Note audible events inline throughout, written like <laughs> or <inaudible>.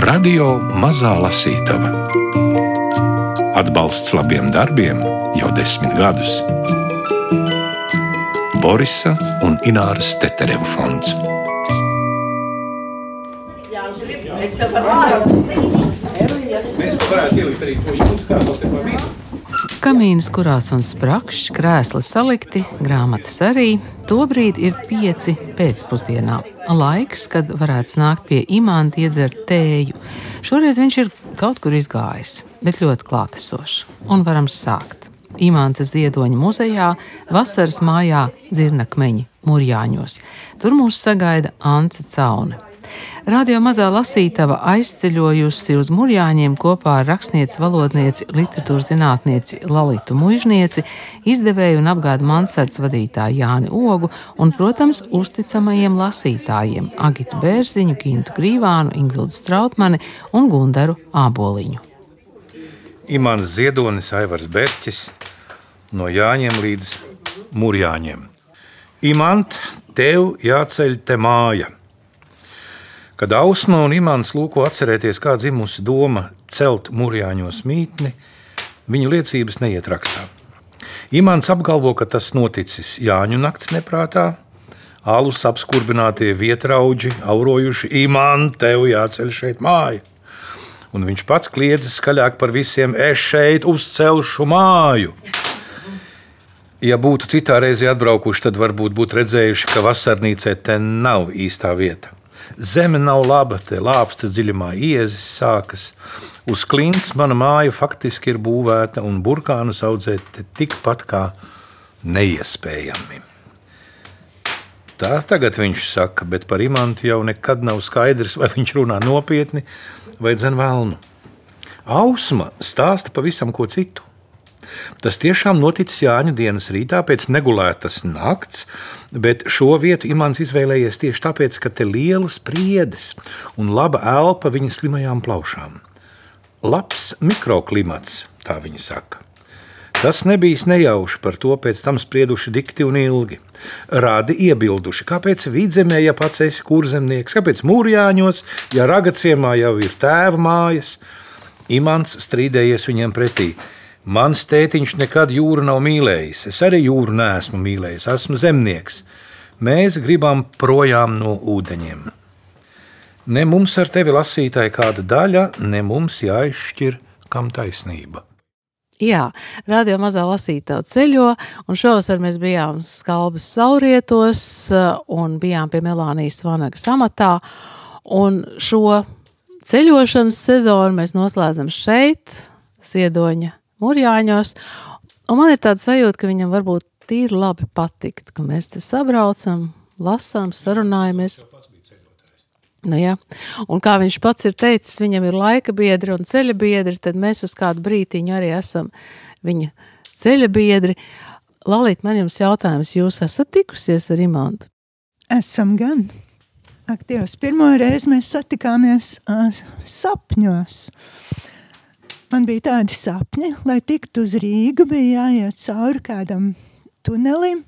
Radio Mazā Lasītava. Atbalsts labiem darbiem jau desmit gadus. Borisa un Ināras Tetereva fonds. Mēs varētu ielikt arī to jūtas kārtu te pa vidu. Kamīnas, kurās un sprakšs, krēsli salikti, grāmatas arī. Tobrīd ir pieci pēcpusdienā. Laiks, kad varētu nākt pie imanta iedzert tēju. Šoreiz viņš ir kaut kur izgājis, bet ļoti klātesošs. Un varam sākt. Imanta Ziedoņa muzejā, vasaras mājā Zirnakmeņa Mūrjāņos. Tur mūs sagaida Ance Caune. Radio mazā lasītava aizceļojusi uz Mūrjāņiem kopā ar rakstnieci, valodnieci, literatūras zinātnieci Lalitu Mužnieci, izdevēju un apgādu mansardas vadītāju Jāni Ogu un, protams, uzticamajiem lasītājiem Agitu Bērziņu, Gintu Grīvānu, Ingvildu Strautmani un Gundaru Āboliņu. Imants Ziedonis, Aivars Berķis, no Jāņiem līdz Mūrjāņiem. Imant, tev jāceļ te māja! Kad Ausma un Imants lūko atcerēties, kā dzimusi doma celt mūrjāņos mītni, viņa liecības neiet rakstā. Imants apgalvo, ka tas noticis Jāņu nakts neprātā, alus apskurbinātie vietrauģi, aurojuši Imants, tev jāceļ šeit māja. Un viņš pats kliedzis skaļāk par visiem: Es šeit uzcelšu māju. Ja būtu citā reizē atbraukuši, tad varbūt būtu redzējuši, ka vasarnīcē te nav īstā vieta. Zeme nav laba, te lāpstas dziļumā iezis sākas. Uz klints mana māja faktiski ir būvēta, un burkānus audzēt tikpat kā neiespējami. Tā tagad viņš saka, bet par imantu jau nekad nav skaidrs, vai viņš runā nopietni vai dzen vēlnu. Ausma stāsta pavisam ko citu. Tas tiešām noticis Jāņa dienas rītā pēc negulētas nakts, bet šo vietu Imants izvēlējies tieši tāpēc, ka te lielas priedes un laba elpa viņa slimajām plaušām. Labs mikroklimats, tā viņa saka. Tas nebija nejauši par to, pēc tam sprieduši dikti un ilgi. Rādi iebilduši, kāpēc vidzemē, ja pats esi kurzemnieks, kāpēc mūrjāņos, ja ragaciemā jau ir tēva mājas. Imants strīdējies viņiem pretī. Mans tētiņš nekad jūru nav mīlējis. Es arī jūru neesmu mīlējis. Esmu zemnieks. Mēs gribam projām no ūdeņiem. Ne mums ar tevi lasītāji kāda daļa, ne mums jāizšķir, kam taisnība. Jā, radio mazā lasītāja ceļo, un šovasar mēs bijām skalbas saurietos un bijām pie Melānijas Vanagas amatā, un šo ceļošanas sezonu mēs noslēdzam šeit, Ziedoņa Mūrjāņos. Un man ir tāda sajūta, ka viņam varbūt tīri labi patikt, ka mēs te sabraucam, lasām, sarunājamies. Nu, jā. un kā viņš pats ir teicis, viņam ir laika biedri un ceļa biedri, tad mēs uz kādu brītiņu arī esam viņa ceļa biedri. Lalīt, man jums jautājums, jūs esat tikusies ar Imantu? Esam gan. Ak, Dievs, pirmo reizi mēs satikāmies uh, sapņos. Man bija tādi sapņi, lai tiktu uz Rīgu, bija jāiet cauri kādam tunelim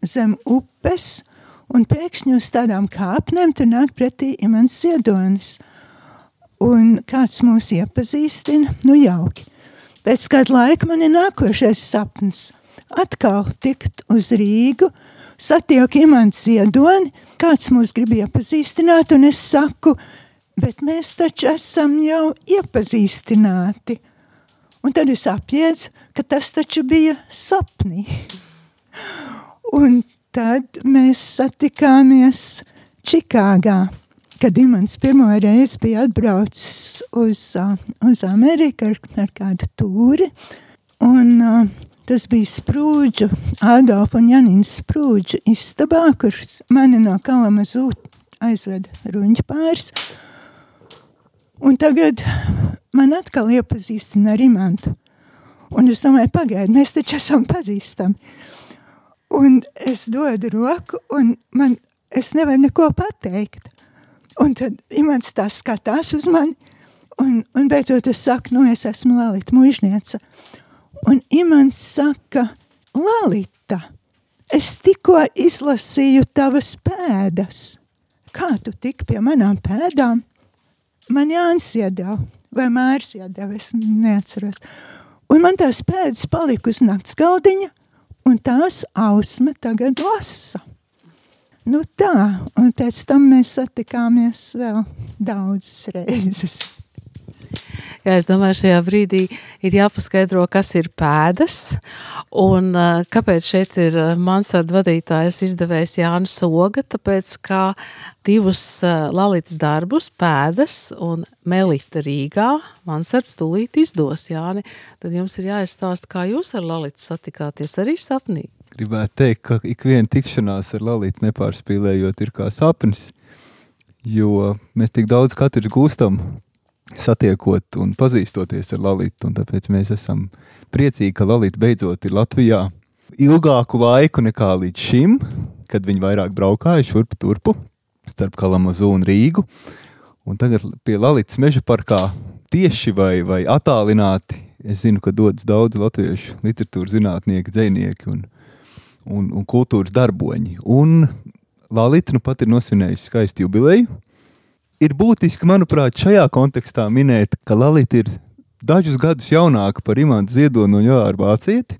zem upes, un pēkšņi uz tādām kāpnēm tur nāk pretī imants ziedonis. Un kāds mūs iepazīstina, nu jauki. Pēc kāda laika man ir nākošais sapnis. Atkal tikt uz Rīgu, satiek imants ziedoni, kāds mūs grib iepazīstināt, un es saku – bet mēs taču esam jau iepazīstināti. Un tad es apjēdzu, ka tas taču bija sapnī. Un tad mēs satikāmies Čikāgā, kad Imants pirmo reizi bija atbraucis uz, uz Ameriku ar, ar kādu tūri. Un uh, tas bija Sprūdžu, Adolfa un Janīnas Sprūdžu istabā, kur mani no Kalamazū aizveda ruņķi pāris. Un tagad man atkal iepazīstina ar Imantu. Un es domāju, pagaidi, mēs taču esam pazīstami. Un es dodu roku, un man, es nevaru neko pateikt. Un tad Imants tā skatās uz mani, un, un beidzot es saku, nu, es esmu Lalita mužnieca. Un Imants saka, Lalita, es tikko izlasīju tavas pēdas. Kā tu tik pie manām pēdām? Man Jānis iedeva, vai Mērs iedeva, es neatceros. Un man tās pēdas palika uz nakts galdiņa, un tās ausma tagad lasa. Nu tā, un pēc tam mēs satikāmies vēl daudzas reizes. Jā, es domāju, šajā brīdī ir jāpaskaidro, kas ir pēdas un kāpēc šeit ir mansardu vadītājs izdevējs Jānis Soga, tāpēc kā divus Lalitas darbus, pēdas un Melita Rīgā, mansards tūlīt izdos, Jāni, tad jums ir jāizstāst, kā jūs ar Lalitu satikāties arī sapnī. Gribētu teikt, ka ik viena tikšanās ar Lalitu nepārspīlējot ir kā sapnis, jo mēs tik daudz katrs gūstam satiekot un pazīstoties ar Lalitu. Tāpēc mēs esam priecīgi, ka Lalita beidzot ir Latvijā ilgāku laiku nekā līdz šim, kad viņi vairāk braukāja šurp turpu starp Kalamazu un Rīgu. Un tagad pie Lalitas meža parkā tieši vai, vai attālināti. Es zinu, ka dodas daudz latviešu literatūras zinātnieki, dzinieki un, un, un kultūras darboņi. Un Lalita nu pat ir nosvinējusi skaistu jubileju, ir būtiski, manuprāt, šajā kontekstā minēt, ka Lalita ir dažus gadus jaunāka par Imantu Ziedonu un Jāru Vācieti,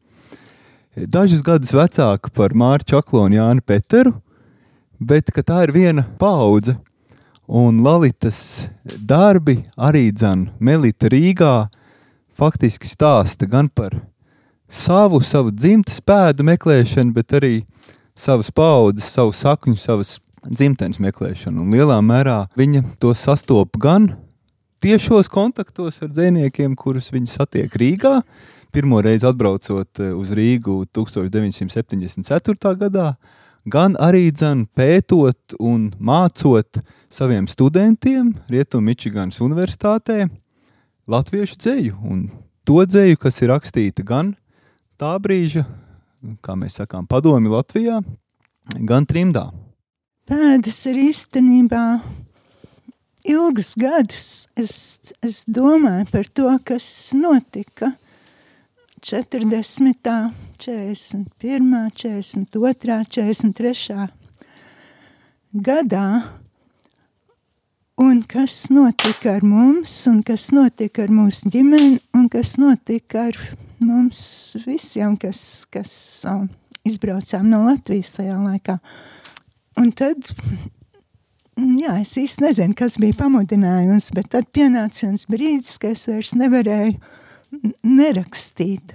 dažus gadus vecāka par Māru Čaklonu un Jānu Peteru, bet tā ir viena paudze. Un Lalitas darbi arī dzan Melita Rīgā faktiski stāsta gan par savu, savu dzimtas pēdu meklēšanu, bet arī savas paudzes, savu sakņu, savas dzimtenes meklēšanu. Un lielā mērā viņa to sastopa gan tiešos kontaktos ar dziniekiem, kurus viņa satiek Rīgā. Pirmo reizi atbraucot eh, uz Rīgu 1974. gadā, gan arī dzen, pētot un mācot saviem studentiem Rietumu-Mičiganas Universitātē latviešu dzēju. Un to dzēju, kas ir rakstīta gan tā brīža, kā mēs sakām, padomi Latvijā, gan trimdā pēdas ir īstenībā ilgus gadus. Es, es domāju par to, kas notika 40., 41., 42., 43. gadā. Un kas notika ar mums, un kas notika ar mūsu ģimeni, un kas notika ar mums visiem, kas, kas um, izbraucām no Latvijas tajā laikā. Uh, Un tad, jā, es īsti nezinu, kas bija pamudinājums, bet tad pienāca viens brīdis, ka es vairs nevarēju nerakstīt.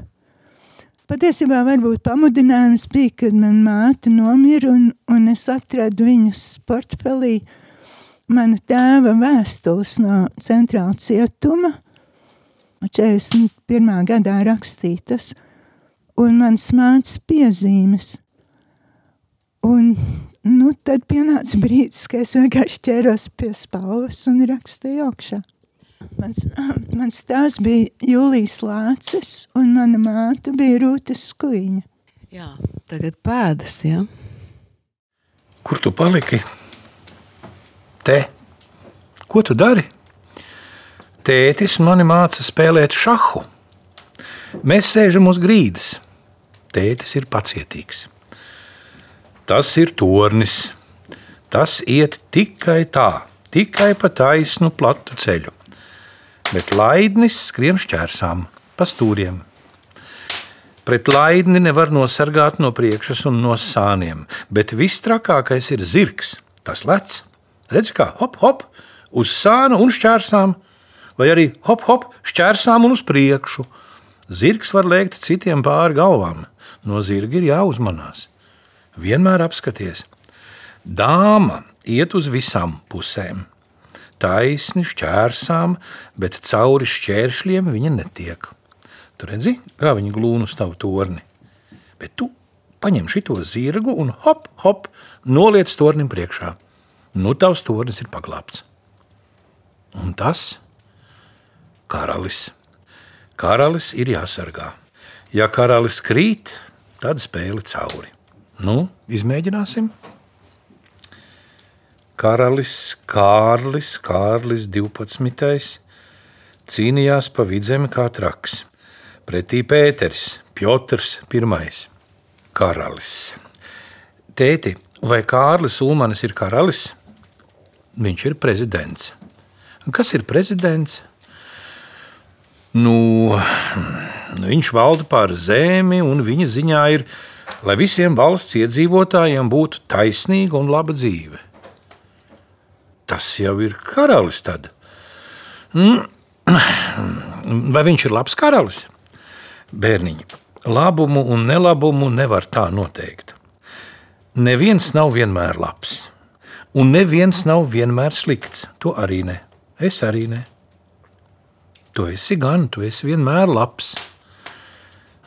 Patiesībā varbūt pamudinājums bija, kad man māte nomira un, un es atradu viņas portfelī mana tēva vēstules no centrāla cietuma, 41. gadā rakstītas, un mans mātes piezīmes. Un nu, tad pienāca brīdis, kad es vienkārši ķēros pie spalvas un rakstīju augšā. Mans, <clears throat> mans tās bija Jūlijas Lācis, un mana māte bija Rūta Skuiņa. Jā, tagad pēdas, ja? Kur tu paliki? Te. Ko tu dari? Tētis mani māca spēlēt šahu. Mēs sēžam uz grīdas. Tētis ir pacietīgs. Tas ir tornis. Tas iet tikai tā, tikai pa taisnu platu ceļu. Bet laidnis skrien šķērsām, pa stūriem. Pret laidni nevar nosargāt no priekšas un no sāniem, bet viss trakākais ir zirgs. Tas lec, redz kā hop, hop, uz sānu un šķērsām, vai arī hop, hop, šķērsām un uz priekšu. Zirgs var lēkt citiem pāri galvām, no zirga ir jāuzmanās vienmēr apskaties. Dāma iet uz visām pusēm. Taisni šķērsām, bet cauri šķēršļiem viņa netiek. Tu redzi, kā viņa glūna uz tavu torni. Bet tu paņem šo zirgu un hop, hop, noliec tornim priekšā. Nu, tavs tornis ir paglābts. Un tas karalis. Karalis ir jāsargā. Ja karalis krīt, tad spēle cauri. Nu, izmēģināsim. Karalis Kārlis, Kārlis 12. cīnījās pa vidzemi kā traks. Pretī Pēters, Piotrs I. Karalis. Tēti, vai Kārlis Ulmanis ir karalis? Viņš ir prezidents. Kas ir prezidents? Nu, <clears throat> viņš valda pār zemi, un viņa ziņā ir, lai visiem valsts iedzīvotājiem būtu taisnīga un laba dzīve. Tas jau ir karalis tad. <clears throat> Vai viņš ir labs karalis? Bērniņi, labumu un nelabumu nevar tā noteikt. Neviens nav vienmēr labs, un neviens nav vienmēr slikts. To arī ne. Es arī ne. Tu esi gan, tu esi vienmēr labs.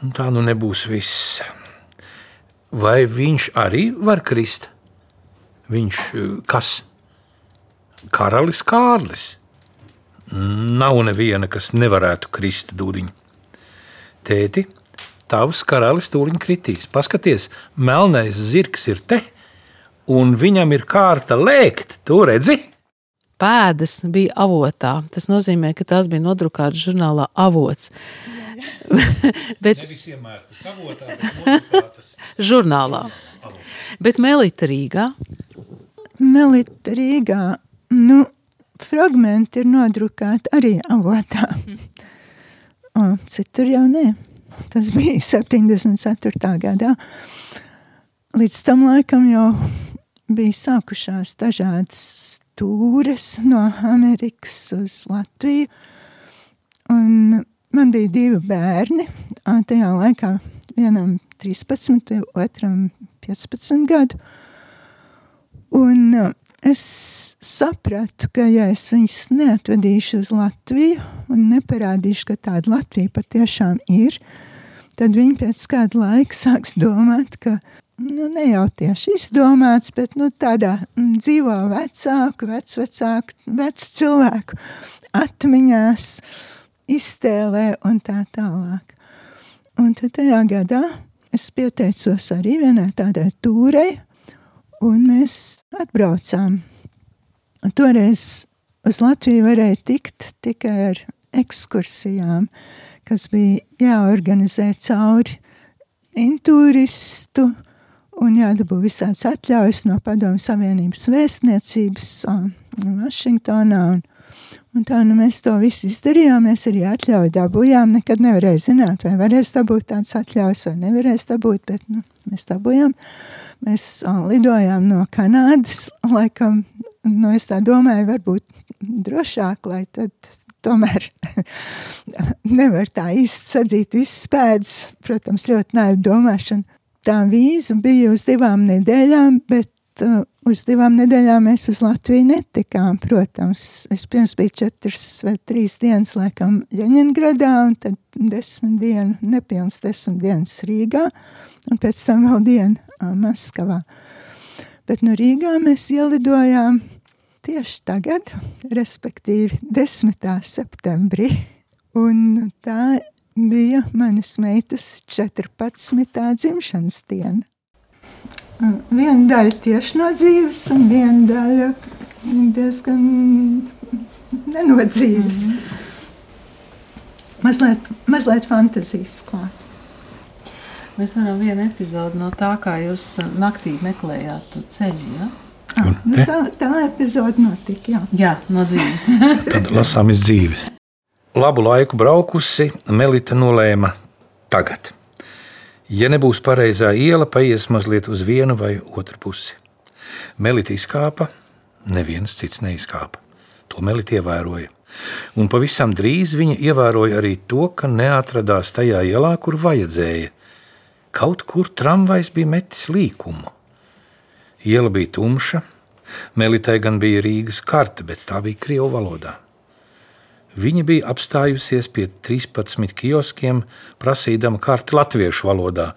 Un tā nu nebūs viss. Vai viņš arī var krist? Viņš kas? Karalis Kārlis. Nav neviena, kas nevarētu krist dūdiņu. Tēti, tavs karalis tūlīt kritīs. Paskaties, melnais zirgs ir te, un viņam ir kārta lēkt. Tu redzi? Pēdas bija avotā. Tas nozīmē, ka tās bija nodrukātas žurnālā avots. Bet Nevis iemērtas avotā, bet žurnālā. Bet Melita Rīgā. Melita Rīgā, nu, fragmenti ir nodrukāti arī avotā. O, citur jau nē. Tas bija 74. gadā. Līdz tam laikam jau bija sākušās dažādas stūres no Amerikas uz Latviju. Un man bija divi bērni. Tajā laikā vienam 13, otram 15 gadu. Un es sapratu, ka ja es viņus neatvedīšu uz Latviju un neparādīšu, ka tāda Latvija patiešām ir, tad viņi pēc kāda laika sāks domāt, ka nu, ne jau tieši izdomāts, bet nu, tādā dzīvo vecāku, vecvecāku, vecu cilvēku atmiņās, iztēlē un tā tālāk. Un tad tajā gadā es pieteicos arī vienai tādai tūrei, un mēs atbraucām. Un toreiz uz Latviju varēja tikt tikai ar ekskursijām, kas bija jāorganizē cauri intūristu, un jādabū visāds atļaujas no Padomju Savienības vēstniecības Vašingtonā. Un, un tā nu mēs to visu izdarījām, mēs arī atļauju dabūjām. Nekad nevarēja zināt, vai varēs dabūt tādas atļaujas, vai nevarēs dabūt, bet nu, mēs dabūjām. Mēs uh, lidojām no Kanādas, laikam, nu, es tā domāju, varbūt drošāk, lai tad tomēr <laughs> nevar tā īsti sadzīt visas pēdas. Protams, ļoti naiva domāšana. Tā vīza bija uz divām nedēļām, bet uh, uz divām nedēļām mēs uz Latviju netikām, protams. Es pirms biju četras vai trīs dienas, laikam, Ļeņingradā, un tad desmit dienu, nepilns desmit dienas Rīgā, un pēc tam vēl dienu uh, Maskavā. Bet no Rīgā mēs ielidojām tieši tagad, respektīvi 10. septembrī, un tā bija manas meitas 14. dzimšanas diena. Viena daļa tieši no dzīves, un viena daļa diezgan nenodzīves. Mm -hmm. mazliet, mazliet fantazijas klāt. Mēs varam vienu epizodi no tā, kā jūs naktī meklējāt to ceļu. Ja? Ah, nu tā, tā epizode notika. Jā, jā no dzīves. <laughs> Tad lasām iz dzīves. Labu laiku braukusi, Melita nolēma tagad. Ja nebūs pareizā iela, paies mazliet uz vienu vai otru pusi. Melita izkāpa, neviens cits neizkāpa. To Melita ievēroja. Un pavisam drīz viņa ievēroja arī to, ka neatradās tajā ielā, kur vajadzēja. Kaut kur tramvajs bija metis līkumu. Iela bija tumša, Melitai gan bija Rīgas karte, bet tā bija Krievu valodā. Viņa bija apstājusies pie 13 kioskiem, prasīdama karti latviešu valodā,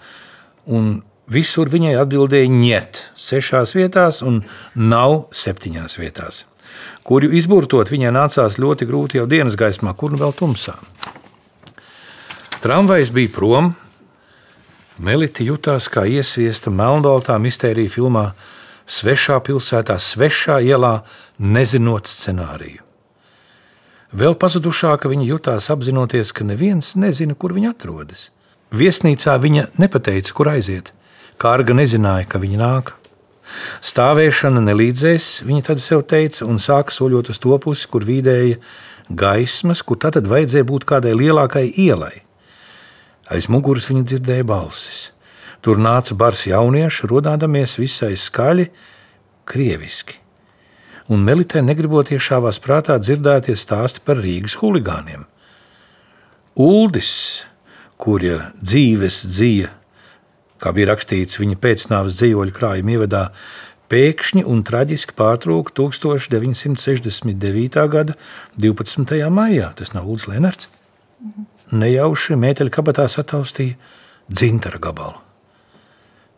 un visur viņai atbildēja ņet, sešās vietās un nav septiņās vietās. Kuru izburtot viņai nācās ļoti grūti jau dienas gaismā, kur nu vēl tumsā. Tramvajs bija prom, Melita jutās kā iesviesta melnbaltā mistērija filmā Svešā pilsētā, svešā ielā, nezinot scenāriju. Vēl pazudušāka viņa jutās apzinoties, ka neviens nezina, kur viņa atrodas. Viesnīcā viņa nepateica, kur aiziet. Kārga nezināja, ka viņa nāk. Stāvēšana nelīdzēs, viņa tad sev teica, un sāka soļot uz to pusi, kur vidēja gaismas, kur tad vajadzēja būt kādai lielākai ielai. Aiz muguras viņa dzirdēja balsis. Tur nāca bars jaunieši, rodādamies visai skaļi, krieviski. Un Melitē negriboties šāvās prātā dzirdētie stāsti par Rīgas huligāniem. Uldis, kura dzīves dzīve, kā bija rakstīts viņa pēcnāvas dzīvoļu krājuma ievadā, pēkšņi un traģiski pārtrūka 1969. gada 12. maijā. Tas nav Uldis Lenards. Nejauši mēteļu kabatā sataustīja dzintara gabalu.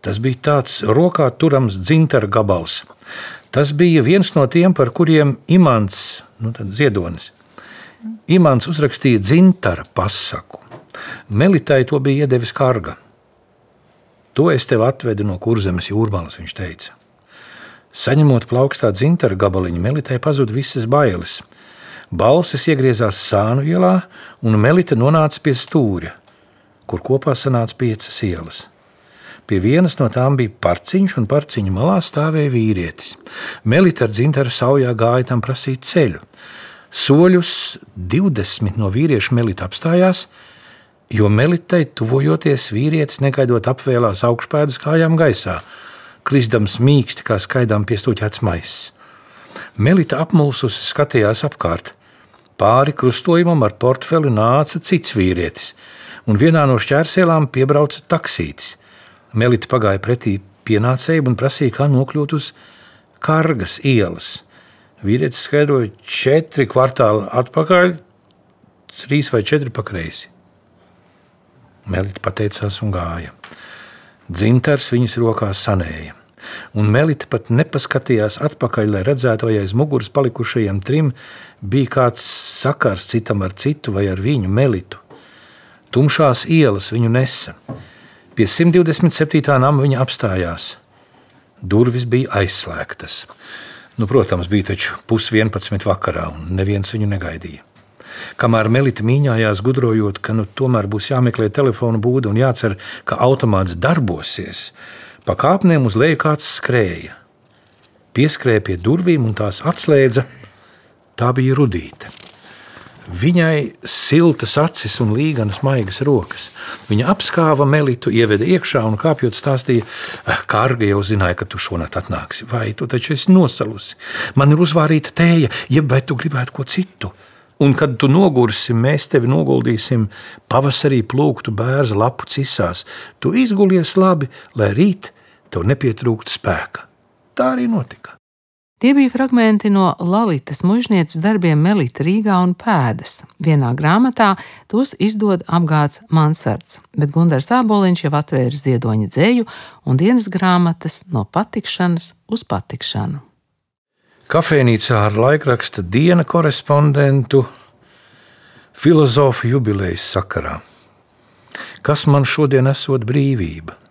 Tas bija tāds rokā turams dzintara gabals. Tas bija viens no tiem, par kuriem Imants, nu Ziedonis, Imants uzrakstīja dzintara pasaku. Melitai to bija iedevis karga. To es tev atvedu no kurzemes jūrmālas, viņš teica. Saņemot plaukstā dzintara gabaliņu, Melitai pazuda visas bailes. Balsis iegriezās sānu ielā, un Melita nonāca pie stūra, kur kopā sanāca piecas ielas. Pie vienas no tām bija parciņš, un parciņa malā stāvēja vīrietis. Melita ar dzintaru saujā gāja tam prasīt ceļu. Soļus 20 no vīriešu melita apstājās, jo melitai tuvojoties vīrietis negaidot apvēlās augšpēdas kājām gaisā, krisdams mīksti kā skaidām piestūķēts maiss. Melita apmulsusi skatījās apkārt. Pāri krustojumam ar portfeli nāca cits vīrietis, un vienā no šķērsielām piebrauca taksītis. Melita pagāja pretī pienācējiem un prasīja, kā nokļūt uz Kargas ielas. Vīrietis skaidroja, četri kvartāli atpakaļ, trīs vai četri pakreisi. Melita pateicās un gāja. Dzintars viņas rokās sanēja, un Melita pat nepaskatījās atpakaļ, lai redzētu, vai aiz muguras palikušajiem trim bija kāds sakars citam ar citu vai ar viņu Melitu. Tumšās ielas viņu nesa. Pie 127. nama viņa apstājās. Durvis bija aizslēgtas. Nu, protams, bija taču pusvienpadsmit vakarā, un neviens viņu negaidīja. Kamēr Melita mīņājās, gudrojot, ka nu, tomēr būs jāmeklē telefona būda un jācer, ka automāts darbosies, pa kāpnēm uz leju kāds skrēja. Pieskrēja pie durvīm un tās atslēdza. Tā bija rudīte. Viņai siltas acis un līganas maigas rokas. Viņa apskāva melitu, ieveda iekšā un kāpjot stāstīja, "Eh, ka Arga jau zināja, ka tu šonakt atnāksi. Vai tu taču esi nosalusi? Man ir uzvārīta tēja, jeb vai tu gribētu ko citu? Un, kad tu nogursi, mēs tevi noguldīsim pavasarī plūktu bērnu lapu cisās. Tu izgulies labi, lai rīt tev nepietrūktu spēka. Tā arī notika. Tie bija fragmenti no Lalitas mužnieces darbiem Melita Rīgā un Pēdas. Vienā grāmatā tos izdod apgāds Mansards, bet Gundars Āboliņš jau atvērs ziedoņa dzēju un dienas grāmatas no patikšanas uz patikšanu. Kafejnīcā ar laikraksta diena korespondentu filozofu jubilejas sakarā. Kas man šodien esot brīvība?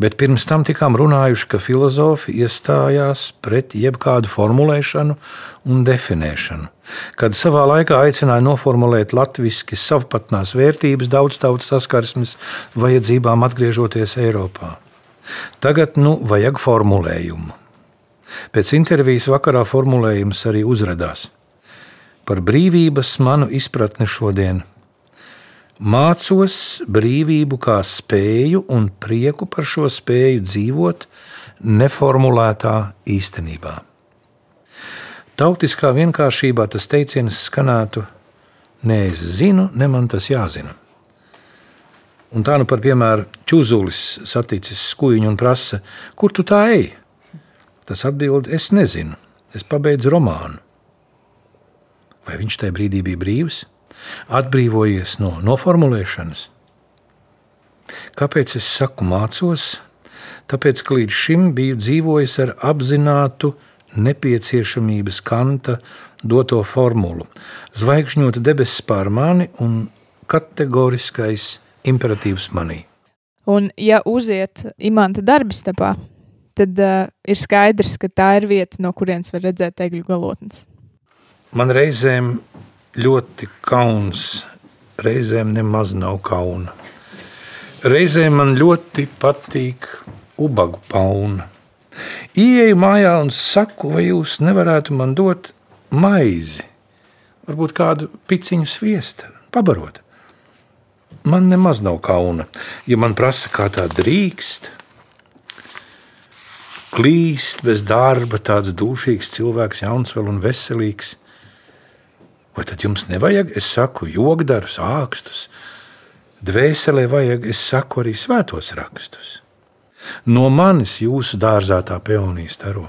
Bet pirms tam tikām runājuši, ka filozofi iestājās pret jebkādu formulēšanu un definēšanu, kad savā laikā aicināja noformulēt latviešu savpatnās vērtības daudztautas saskarsmes vajadzībām atgriežoties Eiropā. Tagad nu vajag formulējumu. Pēc intervijas vakarā formulējums arī uzrādās. Par brīvības manu izpratni šodien Mācos brīvību kā spēju un prieku par šo spēju dzīvot neformulētā īstenībā. Tautiskā vienkāršībā tas teiciens skanētu: Nē, es zinu, ne man tas jāzina. Un tā nu, par piemēru, ķūzulis saticis skuiņu un prasa, kur tu tā ej? Tas atbild, es nezinu, es pabeidzu romānu. Vai viņš tajā brīdī bija brīvs? Atbrīvojies no noformulēšanas. Kāpēc es saku mācos? Tāpēc, ka līdz šim biju dzīvojis ar apzinātu nepieciešamības kanta doto formulu - zvaigžņota debesis pār mani un kategoriskais imperatīvs manī. Un, ja uziet imanta darbistapā, tad uh, ir skaidrs, ka tā ir vieta, no kurienes var redzēt egļu galotnes. Man reizēm ļoti kauns, reizēm nemaz nav kauna. Reizēm man ļoti patīk ubagu pauna. Ieju mājā un saku, vai jūs nevarētu man dot maizi, varbūt kādu piciņu sviesta, pabarot. Man nemaz nav kauna, ja man prasa, kā tā drīkst. Klīst bez darba, tāds dušīgs cilvēks, jauns vēl un veselīgs. Vai tad jums nevajag, es saku, jogdarus, ākstus? Dvēselē vajag, es saku, arī svētos rakstus. No manis jūsu dārzā tā peonija staro.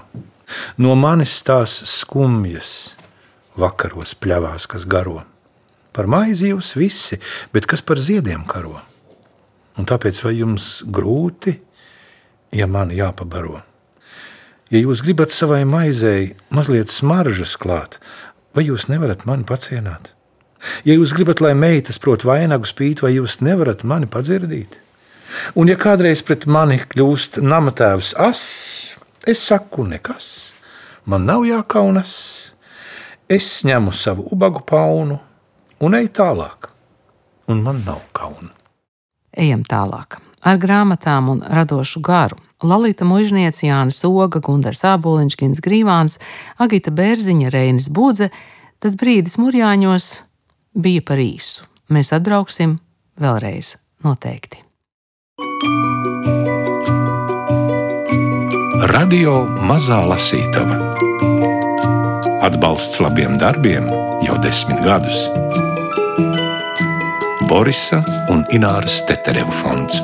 No manis tās skumjas vakaros pļavās, kas garo. Par maizi jūs visi, bet kas par ziediem karo? Un tāpēc vai jums grūti, ja mani jāpabaro? Ja jūs gribat savai maizei mazliet smaržas klāt, vai jūs nevarat mani pacienāt? Ja jūs gribat, lai meitas prot vainagu spīt, vai jūs nevarat mani padzirdīt? Un, ja kādreiz pret mani kļūst namatēvs as, es saku, nekas, man nav jākaunas. Es ņemu savu ubagu paunu un eju tālāk, un man nav kauna. Ejam tālāk. Ar grāmatām un radošu garu Lalita Mužniece, Jānis Oga, Gundars Āboliņš, Gins Grīvāns, Agita Bērziņa, Reinis Budze, tas brīdis Murjāņos bija par īsu. Mēs atbrauksim vēlreiz noteikti. Radio Mazā Lasītava Atbalsts labiem darbiem jau desmit gadus. Borisa un Ināras Teterevu fonds.